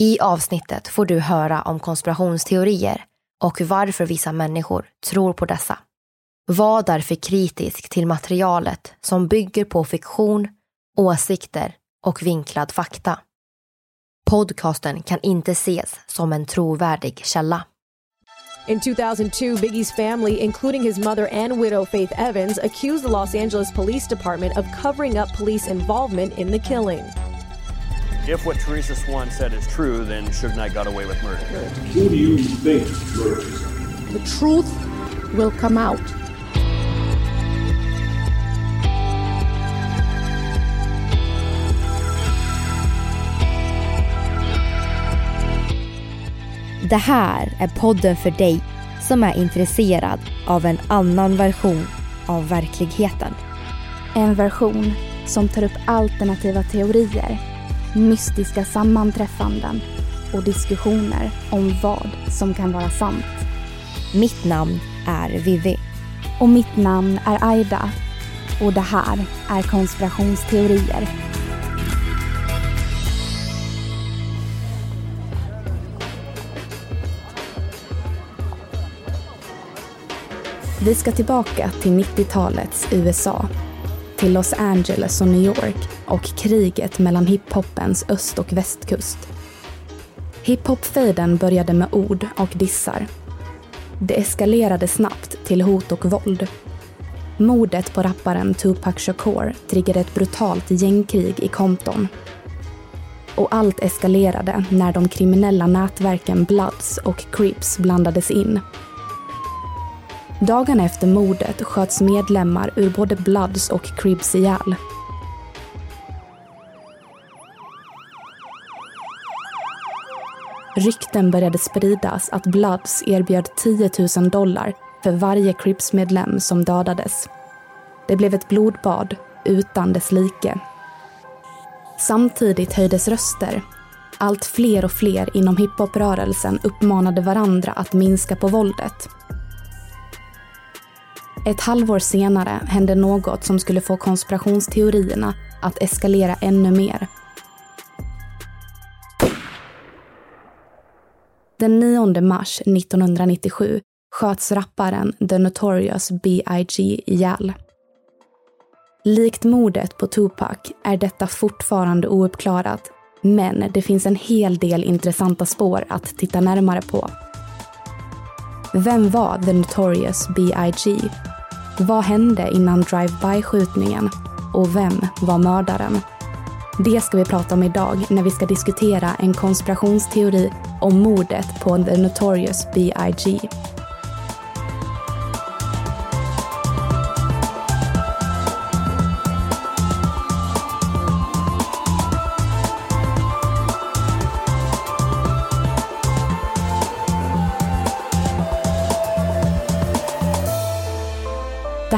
I avsnittet får du höra om konspirationsteorier och varför vissa människor tror på dessa. Var därför kritisk till materialet som bygger på fiktion, åsikter och vinklad fakta. Podcasten kan inte ses som en trovärdig källa. In 2002, Biggie's family, including his mother and widow Faith Evans, accused the Los Angeles Police Department of covering up police involvement in the killing. If what Teresa Swan said is true, then Suge Knight got away with murder. Who do you think murdered? The truth will come out. Det här är podden för dig som är intresserad av en annan version av verkligheten. En version som tar upp alternativa teorier, mystiska sammanträffanden och diskussioner om vad som kan vara sant. Mitt namn är Vivi. Och mitt namn är Aida. Och det här är konspirationsteorier. Vi ska tillbaka till 90-talets USA. Till Los Angeles och New York och kriget mellan hiphoppens öst och västkust. Hiphop-fejden började med ord och dissar. Det eskalerade snabbt till hot och våld. Mordet på rapparen Tupac Shakur triggade ett brutalt gängkrig i Compton. Och allt eskalerade när de kriminella nätverken Bloods och Crips blandades in Dagarna efter mordet sköts medlemmar ur både Bloods och Cribs ihjäl. Rykten började spridas att Bloods erbjöd 10 000 dollar för varje Crips-medlem som dödades. Det blev ett blodbad utan dess like. Samtidigt höjdes röster. Allt fler och fler inom hiphoprörelsen uppmanade varandra att minska på våldet. Ett halvår senare hände något som skulle få konspirationsteorierna att eskalera ännu mer. Den 9 mars 1997 sköts rapparen The Notorious B.I.G. ihjäl. Likt mordet på Tupac är detta fortfarande ouppklarat, men det finns en hel del intressanta spår att titta närmare på. Vem var The Notorious B.I.G? Vad hände innan drive-by-skjutningen? Och vem var mördaren? Det ska vi prata om idag när vi ska diskutera en konspirationsteori om mordet på The Notorious B.I.G.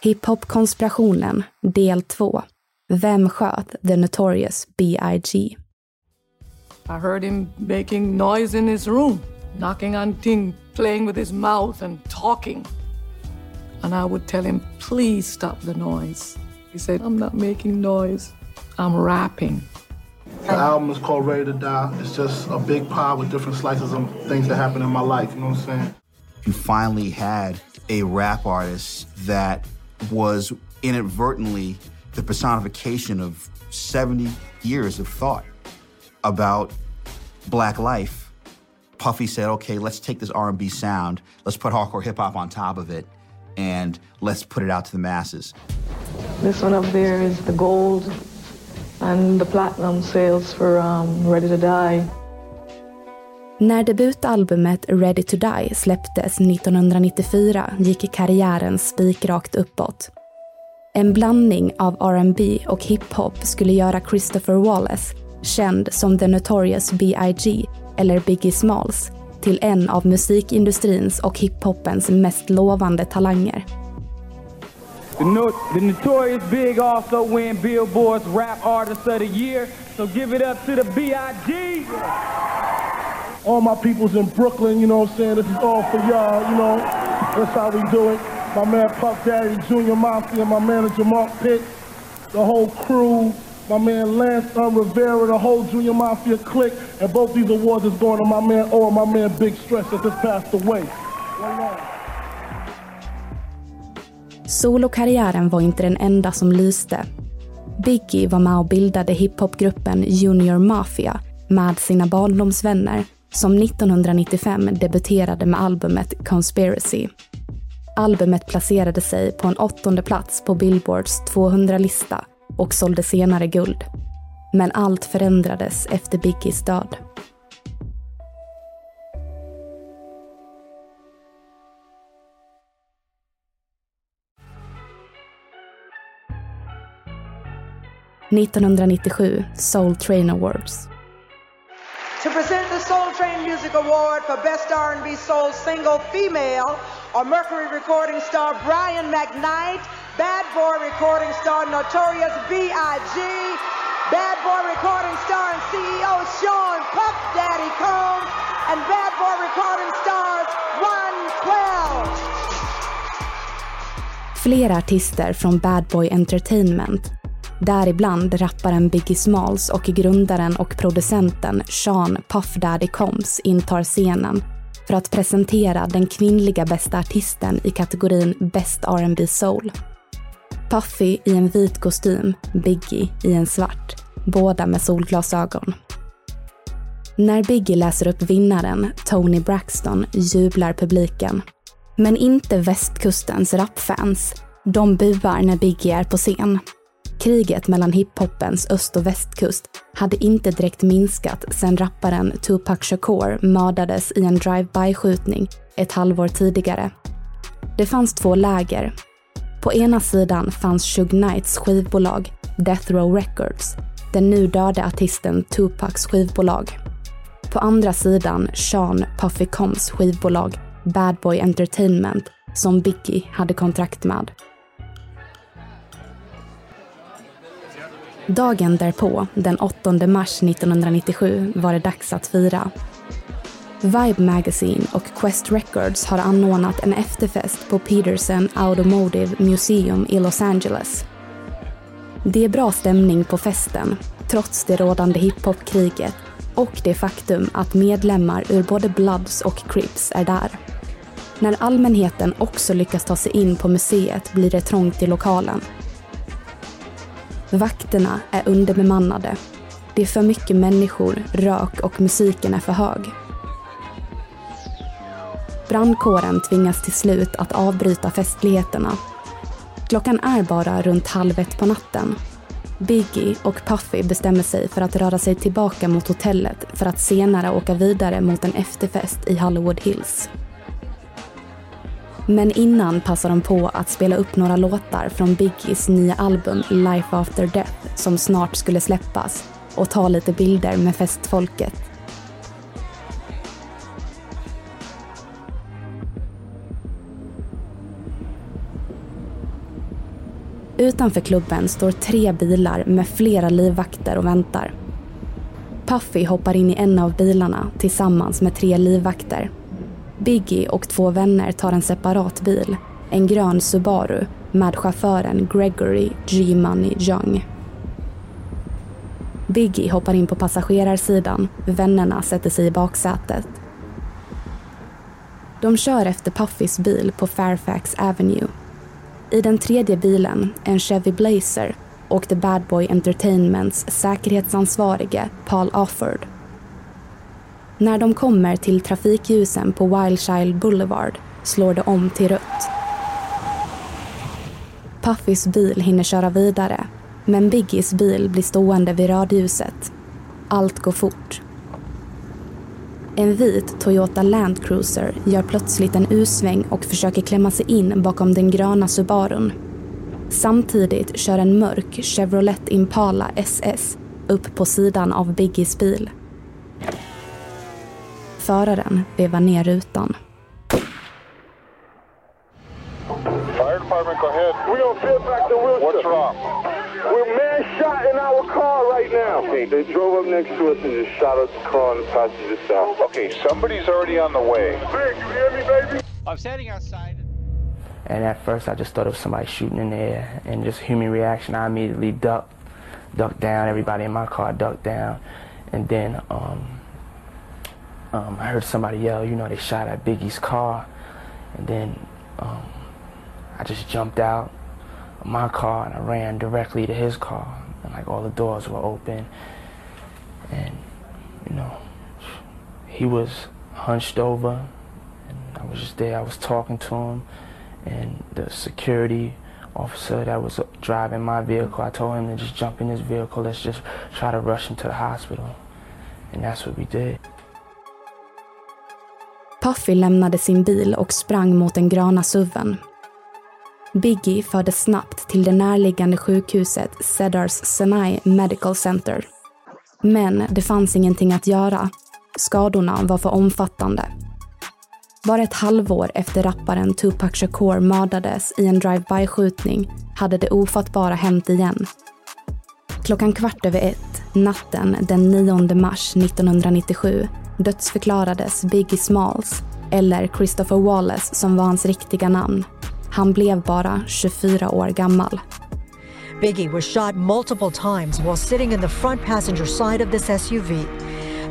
Hiphop-konspirationen, del 2. Vem sköt The Notorious B.I.G.? I heard him making noise in his room, knocking on things, playing with his mouth and talking. And I would tell him, please stop the noise. He said, I'm not making noise, I'm rapping. The album is called Ready to Die. It's just a big pie with different slices of things that happen in my life, you know what I'm saying? You finally had a rap artist that was inadvertently the personification of 70 years of thought about black life. Puffy said, okay, let's take this R&B sound, let's put hardcore hip hop on top of it, and let's put it out to the masses. This one up there is the gold and the platinum sales for um, Ready to Die. När debutalbumet Ready to Die släpptes 1994 gick karriären spikrakt uppåt. En blandning av R&B och hiphop skulle göra Christopher Wallace, känd som The Notorious B.I.G. eller Biggie Smalls, till en av musikindustrins och hiphopens mest lovande talanger. The, no the Notorious Big also win Billboard's Rap Artist of the Year, so give it up to the B.I.G. All my peoples in Brooklyn, you know what I'm saying? This is all for y'all, you know? That's how we do it. My man Puff Daddy, Junior Mafia, my manager Mark Pitt, the whole crew, my man Lance um, Rivera, the whole Junior Mafia clique, and both these awards is going to my man or my man Big Stretch that just passed away. Solokarriären var inte den enda som lyste. Biggie var med och bildade hiphopgruppen Junior Mafia med sina barndomsvänner som 1995 debuterade med albumet Conspiracy. Albumet placerade sig på en åttonde plats på Billboards 200-lista och sålde senare guld. Men allt förändrades efter Biggies död. –1997 Soul Train Awards. To present Music Award for Best R&B Soul Single Female are Mercury recording star Brian McKnight, Bad Boy recording star Notorious B.I.G., Bad Boy recording star and CEO Sean Puff Daddy Combs, and Bad Boy recording stars 112. Flera artister från Bad Boy Entertainment Däribland rapparen Biggie Smalls och grundaren och producenten Sean Puff Daddy Combs intar scenen för att presentera den kvinnliga bästa artisten i kategorin Best R&B Soul. Puffy i en vit kostym, Biggie i en svart, båda med solglasögon. När Biggie läser upp vinnaren, Tony Braxton, jublar publiken. Men inte västkustens rapfans. De buar när Biggie är på scen. Kriget mellan hiphopens öst och västkust hade inte direkt minskat sedan rapparen Tupac Shakur mördades i en drive-by-skjutning ett halvår tidigare. Det fanns två läger. På ena sidan fanns Shug Knights skivbolag, Death Row Records, den nu döde artisten Tupacs skivbolag. På andra sidan Sean Puffy Combs skivbolag, Bad Boy Entertainment, som Biggie hade kontrakt med. Dagen därpå, den 8 mars 1997, var det dags att fira. Vibe Magazine och Quest Records har anordnat en efterfest på Peterson Automotive Museum i Los Angeles. Det är bra stämning på festen, trots det rådande hiphopkriget och det faktum att medlemmar ur både Bloods och Crips är där. När allmänheten också lyckas ta sig in på museet blir det trångt i lokalen Vakterna är underbemannade. Det är för mycket människor, rök och musiken är för hög. Brandkåren tvingas till slut att avbryta festligheterna. Klockan är bara runt halv ett på natten. Biggie och Puffy bestämmer sig för att röra sig tillbaka mot hotellet för att senare åka vidare mot en efterfest i Hollywood Hills. Men innan passar de på att spela upp några låtar från Biggies nya album Life After Death som snart skulle släppas och ta lite bilder med festfolket. Utanför klubben står tre bilar med flera livvakter och väntar. Puffy hoppar in i en av bilarna tillsammans med tre livvakter. Biggie och två vänner tar en separat bil, en grön Subaru med chauffören Gregory G. Money Young. Biggie hoppar in på passagerarsidan, vännerna sätter sig i baksätet. De kör efter Puffys bil på Fairfax Avenue i den tredje bilen, en Chevy Blazer, åkte Bad Boy Entertainments säkerhetsansvarige Paul Offord. När de kommer till trafikljusen på Wildchild Boulevard slår det om till rött. Puffys bil hinner köra vidare, men Biggies bil blir stående vid rödljuset. Allt går fort. En vit Toyota Land Cruiser gör plötsligt en U-sväng och försöker klämma sig in bakom den gröna Subarun. Samtidigt kör en mörk Chevrolet Impala SS upp på sidan av Biggies bil. Föraren vevar ner rutan. Fire department, go ahead. We on Fairfax and Wilshire. What's wrong? We're man shot in our car right now. Okay, they drove up next to us and just shot us the car and the passenger side. Okay, somebody's already on the way. Big, you hear me, baby? I'm standing outside. And at first, I just thought it was somebody shooting in the air, and just human reaction. I immediately ducked, ducked down. Everybody in my car ducked down, and then um, um, I heard somebody yell. You know, they shot at Biggie's car, and then um, I just jumped out of my car and I ran directly to his car. And like all the doors were open. And, you know, he was hunched over. And I was just there. I was talking to him. And the security officer that was driving my vehicle, I told him to just jump in his vehicle. Let's just try to rush him to the hospital. And that's what we did. Puffy lämnade sin bil och sprang mot den gröna suven Biggie fördes snabbt till det närliggande sjukhuset Cedars Sinai Medical Center. Men det fanns ingenting att göra. Skadorna var för omfattande. Bara ett halvår efter rapparen Tupac Shakur mördades i en drive-by-skjutning hade det ofattbara hänt igen. Klockan kvart över ett, natten den 9 mars 1997, dödsförklarades Biggie Smalls, eller Christopher Wallace som var hans riktiga namn, Han blev bara 24 år gammal. Biggie was shot multiple times while sitting in the front passenger side of this SUV.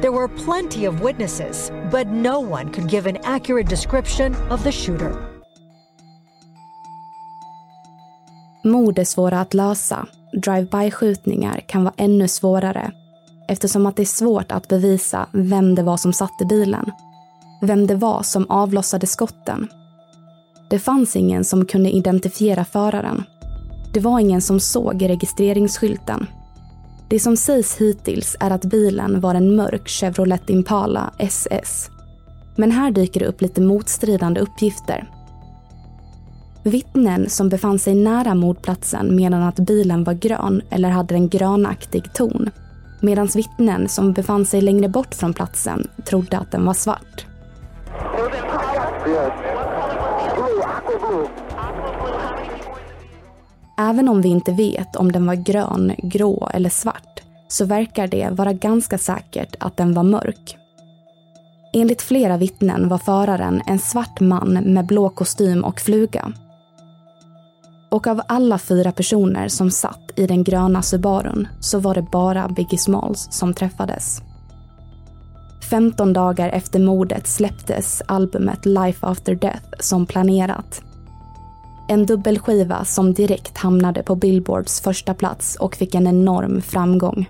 There were plenty of witnesses, but no one could give an accurate description of the shooter. Mord är svåra att lösa. Drive-by-skjutningar kan vara ännu svårare eftersom att det är svårt att bevisa vem det var som satte bilen. Vem det var som avlossade skotten det fanns ingen som kunde identifiera föraren. Det var ingen som såg registreringsskylten. Det som sägs hittills är att bilen var en mörk Chevrolet Impala SS. Men här dyker det upp lite motstridande uppgifter. Vittnen som befann sig nära mordplatsen menade att bilen var grön eller hade en grönaktig ton. Medan vittnen som befann sig längre bort från platsen trodde att den var svart. Även om vi inte vet om den var grön, grå eller svart så verkar det vara ganska säkert att den var mörk. Enligt flera vittnen var föraren en svart man med blå kostym och fluga. Och av alla fyra personer som satt i den gröna Subarun så var det bara Biggie Smalls som träffades. 15 dagar efter mordet släpptes albumet Life After Death som planerat en dubbelskiva som direkt hamnade på Billboards första plats och fick en enorm framgång.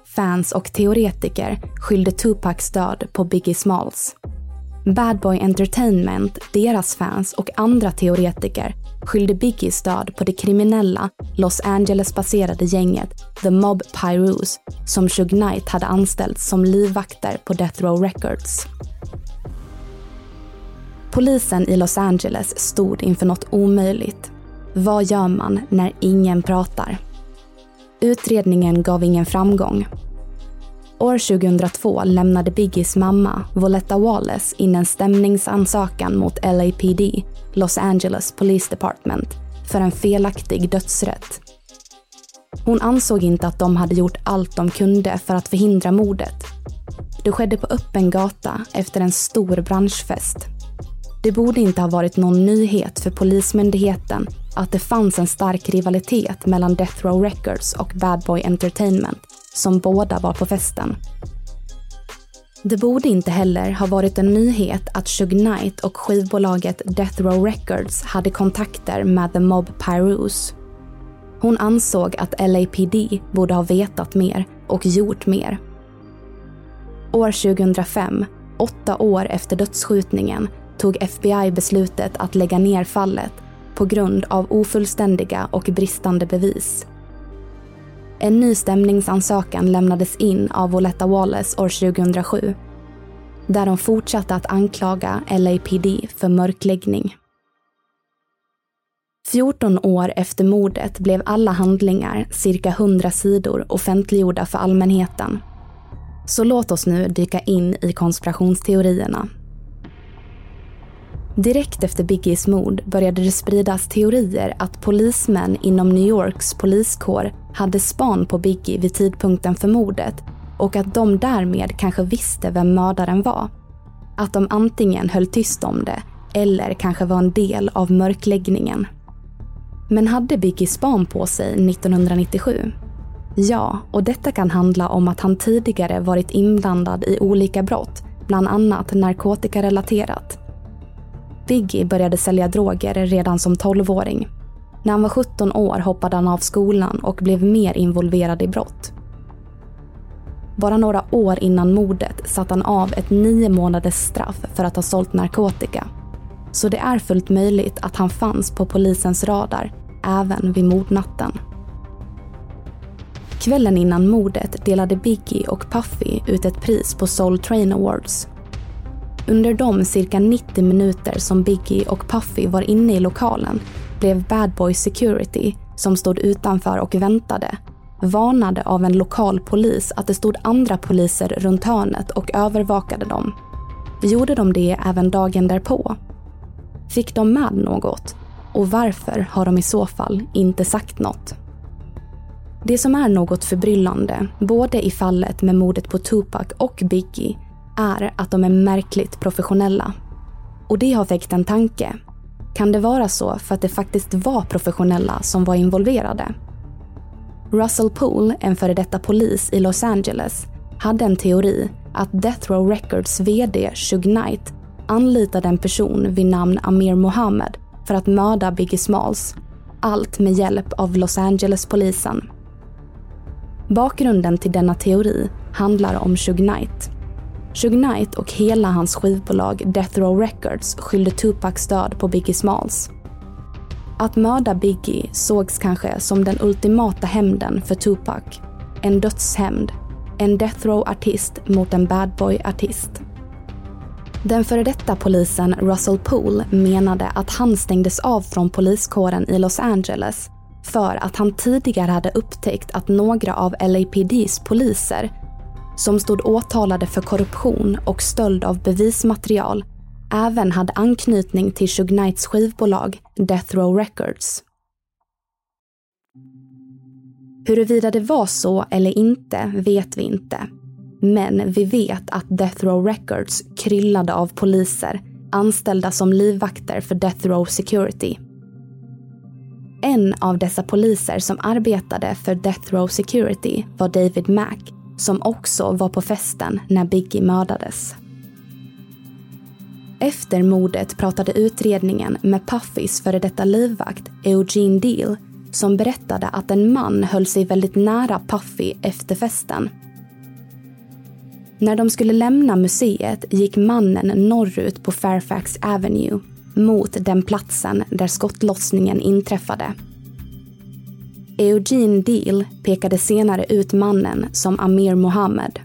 fans och teoretiker skyllde Tupacs död på Biggie Smalls. Bad Boy Entertainment, deras fans och andra teoretiker skyllde Biggies död på det kriminella Los Angeles-baserade gänget The Mob Pyros som Shug Knight hade anställt som livvakter på Death Row Records. Polisen i Los Angeles stod inför något omöjligt. Vad gör man när ingen pratar? Utredningen gav ingen framgång. År 2002 lämnade Biggies mamma, Voletta Wallace, in en stämningsansökan mot LAPD, Los Angeles Police Department, för en felaktig dödsrätt. Hon ansåg inte att de hade gjort allt de kunde för att förhindra mordet. Det skedde på öppen gata efter en stor branschfest. Det borde inte ha varit någon nyhet för Polismyndigheten att det fanns en stark rivalitet mellan Death Row Records och Bad Boy Entertainment, som båda var på festen. Det borde inte heller ha varit en nyhet att Shug Knight och skivbolaget Death Row Records hade kontakter med The Mob Pyrus. Hon ansåg att LAPD borde ha vetat mer och gjort mer. År 2005, åtta år efter dödsskjutningen, tog FBI beslutet att lägga ner fallet på grund av ofullständiga och bristande bevis. En ny stämningsansökan lämnades in av Voletta Wallace år 2007 där de fortsatte att anklaga LAPD för mörkläggning. 14 år efter mordet blev alla handlingar, cirka 100 sidor, offentliggjorda för allmänheten. Så låt oss nu dyka in i konspirationsteorierna. Direkt efter Biggies mord började det spridas teorier att polismän inom New Yorks poliskår hade span på Biggie vid tidpunkten för mordet och att de därmed kanske visste vem mördaren var. Att de antingen höll tyst om det eller kanske var en del av mörkläggningen. Men hade Biggie span på sig 1997? Ja, och detta kan handla om att han tidigare varit inblandad i olika brott, bland annat narkotikarelaterat. Biggie började sälja droger redan som 12-åring. När han var 17 år hoppade han av skolan och blev mer involverad i brott. Bara några år innan mordet satt han av ett nio månaders straff för att ha sålt narkotika. Så det är fullt möjligt att han fanns på polisens radar även vid mordnatten. Kvällen innan mordet delade Biggie och Puffy ut ett pris på Soul Train Awards. Under de cirka 90 minuter som Biggie och Puffy var inne i lokalen blev Bad Boy Security, som stod utanför och väntade, varnade av en lokal polis att det stod andra poliser runt hörnet och övervakade dem. Gjorde de det även dagen därpå? Fick de med något? Och varför har de i så fall inte sagt något? Det som är något förbryllande, både i fallet med mordet på Tupac och Biggie, är att de är märkligt professionella. Och det har väckt en tanke. Kan det vara så för att det faktiskt var professionella som var involverade? Russell Poole, en före detta polis i Los Angeles, hade en teori att Death Row Records VD Shug Knight anlitade en person vid namn Amir Mohammed för att mörda Biggie Smalls. Allt med hjälp av Los Angeles-polisen. Bakgrunden till denna teori handlar om Shug Knight. Suge Knight och hela hans skivbolag Death Row Records skyllde Tupacs död på Biggie Smalls. Att mörda Biggie sågs kanske som den ultimata hämnden för Tupac. En dödshämnd. En Death Row-artist mot en bad boy-artist. Den före detta polisen Russell Poole menade att han stängdes av från poliskåren i Los Angeles för att han tidigare hade upptäckt att några av LAPDs poliser som stod åtalade för korruption och stöld av bevismaterial även hade anknytning till Shug Knights skivbolag Death Row Records. Huruvida det var så eller inte vet vi inte. Men vi vet att Death Row Records kryllade av poliser anställda som livvakter för Death Row Security. En av dessa poliser som arbetade för Death Row Security var David Mack som också var på festen när Biggie mördades. Efter mordet pratade utredningen med Puffys före detta livvakt Eugene Deal som berättade att en man höll sig väldigt nära Puffy efter festen. När de skulle lämna museet gick mannen norrut på Fairfax Avenue mot den platsen där skottlossningen inträffade. Eugene Deal pekade senare ut mannen som Amir Mohammed.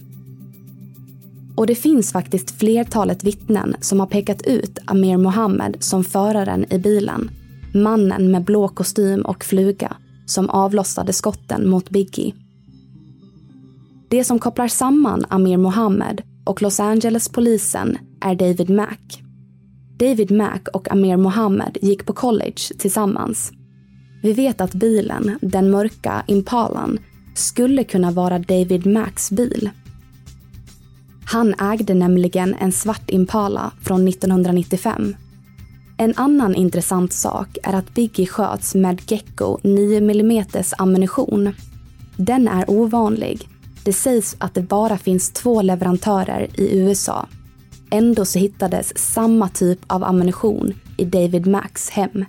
Och det finns faktiskt flertalet vittnen som har pekat ut Amir Mohammed som föraren i bilen. Mannen med blå kostym och fluga som avlossade skotten mot Biggie. Det som kopplar samman Amir Mohammed och Los Angeles-polisen är David Mack. David Mack och Amir Mohammed gick på college tillsammans. Vi vet att bilen, den mörka Impalan, skulle kunna vara David Max bil. Han ägde nämligen en svart Impala från 1995. En annan intressant sak är att Biggie sköts med Gecko 9 mm ammunition. Den är ovanlig. Det sägs att det bara finns två leverantörer i USA. Ändå så hittades samma typ av ammunition i David Max hem.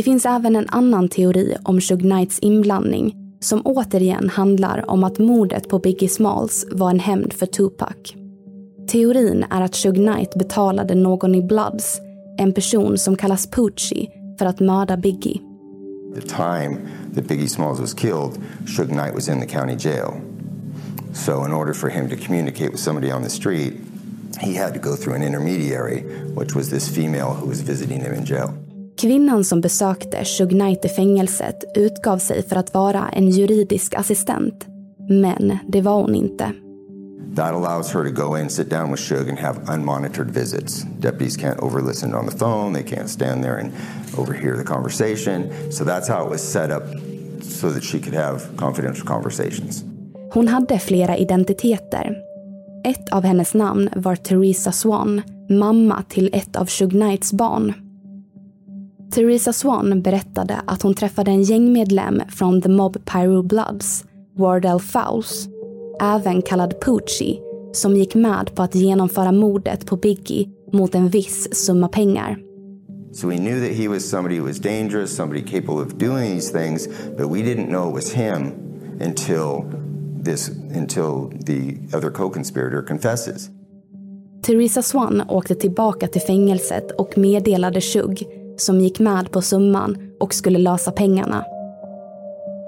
Det finns även en annan teori om Shug Knights inblandning som återigen handlar om att mordet på Biggie Smalls var en hämnd för Tupac. Teorin är att Shug Knight betalade någon i Bloods, en person som kallas Poochie, för att mörda Biggie. The time that Biggie Smalls was killed, Shug Knight was in the county jail. So in order for him to communicate with somebody on the street, he had to go through an intermediary, which was this female who was visiting him in jail. Kvinnan som besökte Shug Knight i fängelset utgav sig för att vara en juridisk assistent. Men det var hon inte. That allows her to go in, sit down with Shug and have unmonitored visits. Deputies can't overlisten on the phone, they can't stand there and overhear the conversation. So that's how it was set up so that she could have confidential conversations. Hon hade flera identiteter. Ett av hennes namn var Theresa Swan, mamma till ett av Shug Knights barn. Theresa Swan berättade att hon träffade en gängmedlem från The Mob Pyro Bloods, Wardell Fowles, även kallad Poochie, som gick med på att genomföra mordet på Biggie mot en viss summa pengar. So we knew that he was somebody who was dangerous, somebody capable of doing these things, but we didn't know it was him until this until the other co-conspirator confesses. Theresa Swan åkte tillbaka till fängelset och meddelade Shug som gick med på summan och skulle lösa pengarna.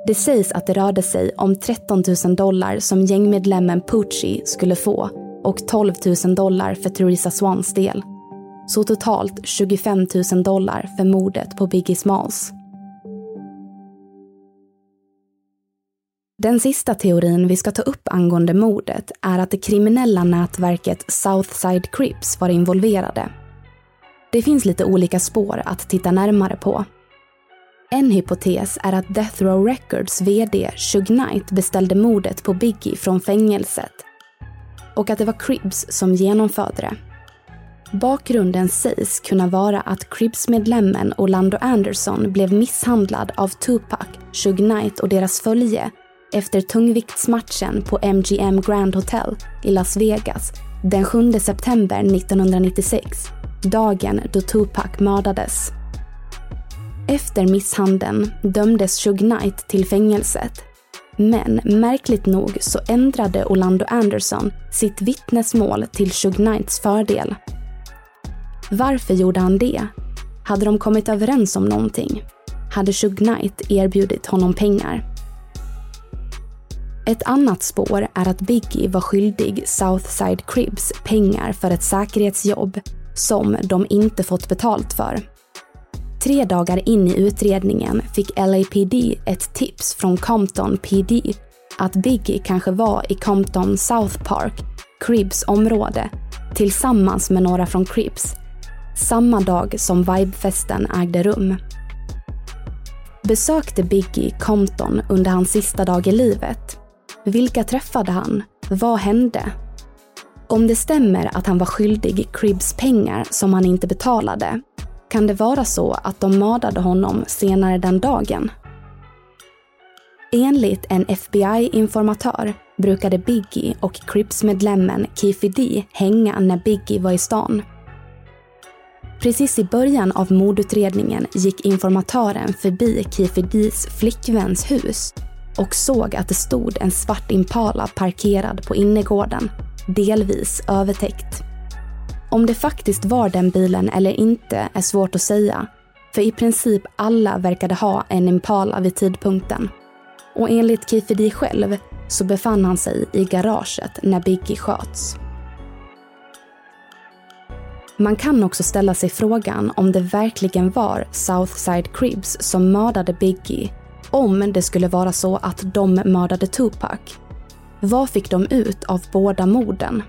Det sägs att det rörde sig om 13 000 dollar som gängmedlemmen Pucci skulle få och 12 000 dollar för Theresa Swans del. Så totalt 25 000 dollar för mordet på Biggie Smalls. Den sista teorin vi ska ta upp angående mordet är att det kriminella nätverket Southside Crips var involverade. Det finns lite olika spår att titta närmare på. En hypotes är att Death Row Records VD Shug Knight beställde mordet på Biggie från fängelset och att det var Cribs som genomförde det. Bakgrunden sägs kunna vara att Cribs-medlemmen Orlando Anderson blev misshandlad av Tupac, Shug Knight och deras följe efter tungviktsmatchen på MGM Grand Hotel i Las Vegas den 7 september 1996, dagen då Tupac mördades. Efter misshandeln dömdes Shug Knight till fängelset. Men märkligt nog så ändrade Orlando Anderson sitt vittnesmål till Shug Knights fördel. Varför gjorde han det? Hade de kommit överens om någonting? Hade Shug Knight erbjudit honom pengar? Ett annat spår är att Biggie var skyldig Southside Cribs pengar för ett säkerhetsjobb som de inte fått betalt för. Tre dagar in i utredningen fick LAPD ett tips från Compton PD att Biggie kanske var i Compton South Park, Cribs område, tillsammans med några från Cribs, samma dag som Vibefesten ägde rum. Besökte Biggie Compton under hans sista dag i livet? Vilka träffade han? Vad hände? Om det stämmer att han var skyldig Cribs pengar som han inte betalade kan det vara så att de mördade honom senare den dagen? Enligt en FBI-informatör brukade Biggie och Crips-medlemmen Keefe D hänga när Biggie var i stan. Precis i början av mordutredningen gick informatören förbi Keefe Ds flickväns hus och såg att det stod en svart Impala parkerad på innergården, delvis övertäckt. Om det faktiskt var den bilen eller inte är svårt att säga, för i princip alla verkade ha en Impala vid tidpunkten. Och enligt Kifedi själv så befann han sig i garaget när Biggie sköts. Man kan också ställa sig frågan om det verkligen var Southside Cribs som mördade Biggie om det skulle vara så att de mördade Tupac. Vad fick de ut av båda morden?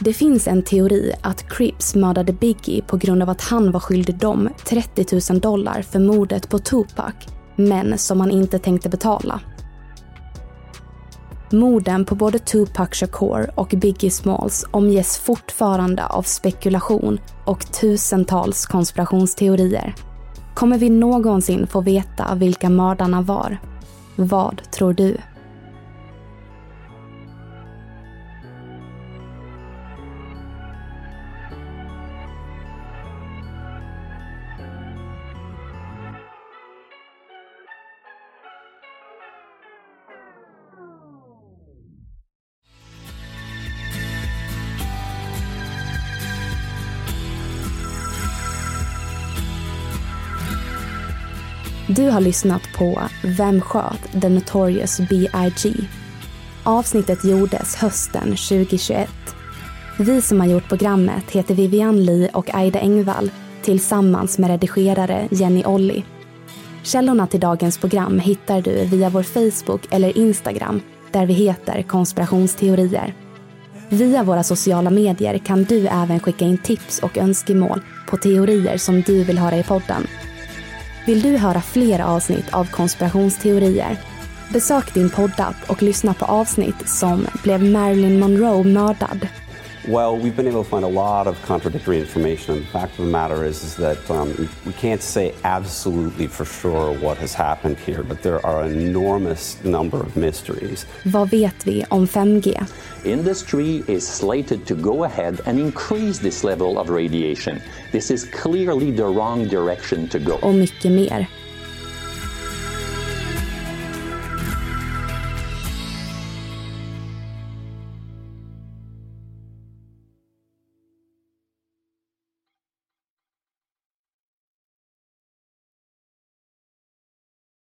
Det finns en teori att Cripps mördade Biggie på grund av att han var skyldig dem 30 000 dollar för mordet på Tupac, men som han inte tänkte betala. Morden på både Tupac Shakur och Biggie Smalls omges fortfarande av spekulation och tusentals konspirationsteorier. Kommer vi någonsin få veta vilka mördarna var? Vad tror du? Du har lyssnat på Vem sköt The Notorious B.I.G. Avsnittet gjordes hösten 2021. Vi som har gjort programmet heter Vivian Lee och Aida Engvall tillsammans med redigerare Jenny Olli. Källorna till dagens program hittar du via vår Facebook eller Instagram där vi heter konspirationsteorier. Via våra sociala medier kan du även skicka in tips och önskemål på teorier som du vill höra i podden. Vill du höra fler avsnitt av konspirationsteorier? Besök din poddapp och lyssna på avsnitt som Blev Marilyn Monroe mördad? Well, we've been able to find a lot of contradictory information. The fact of the matter is, is that um, we can't say absolutely for sure what has happened here, but there are an enormous number of mysteries. Vad vet vi om 5G? Industry is slated to go ahead and increase this level of radiation. This is clearly the wrong direction to go. Och mycket mer.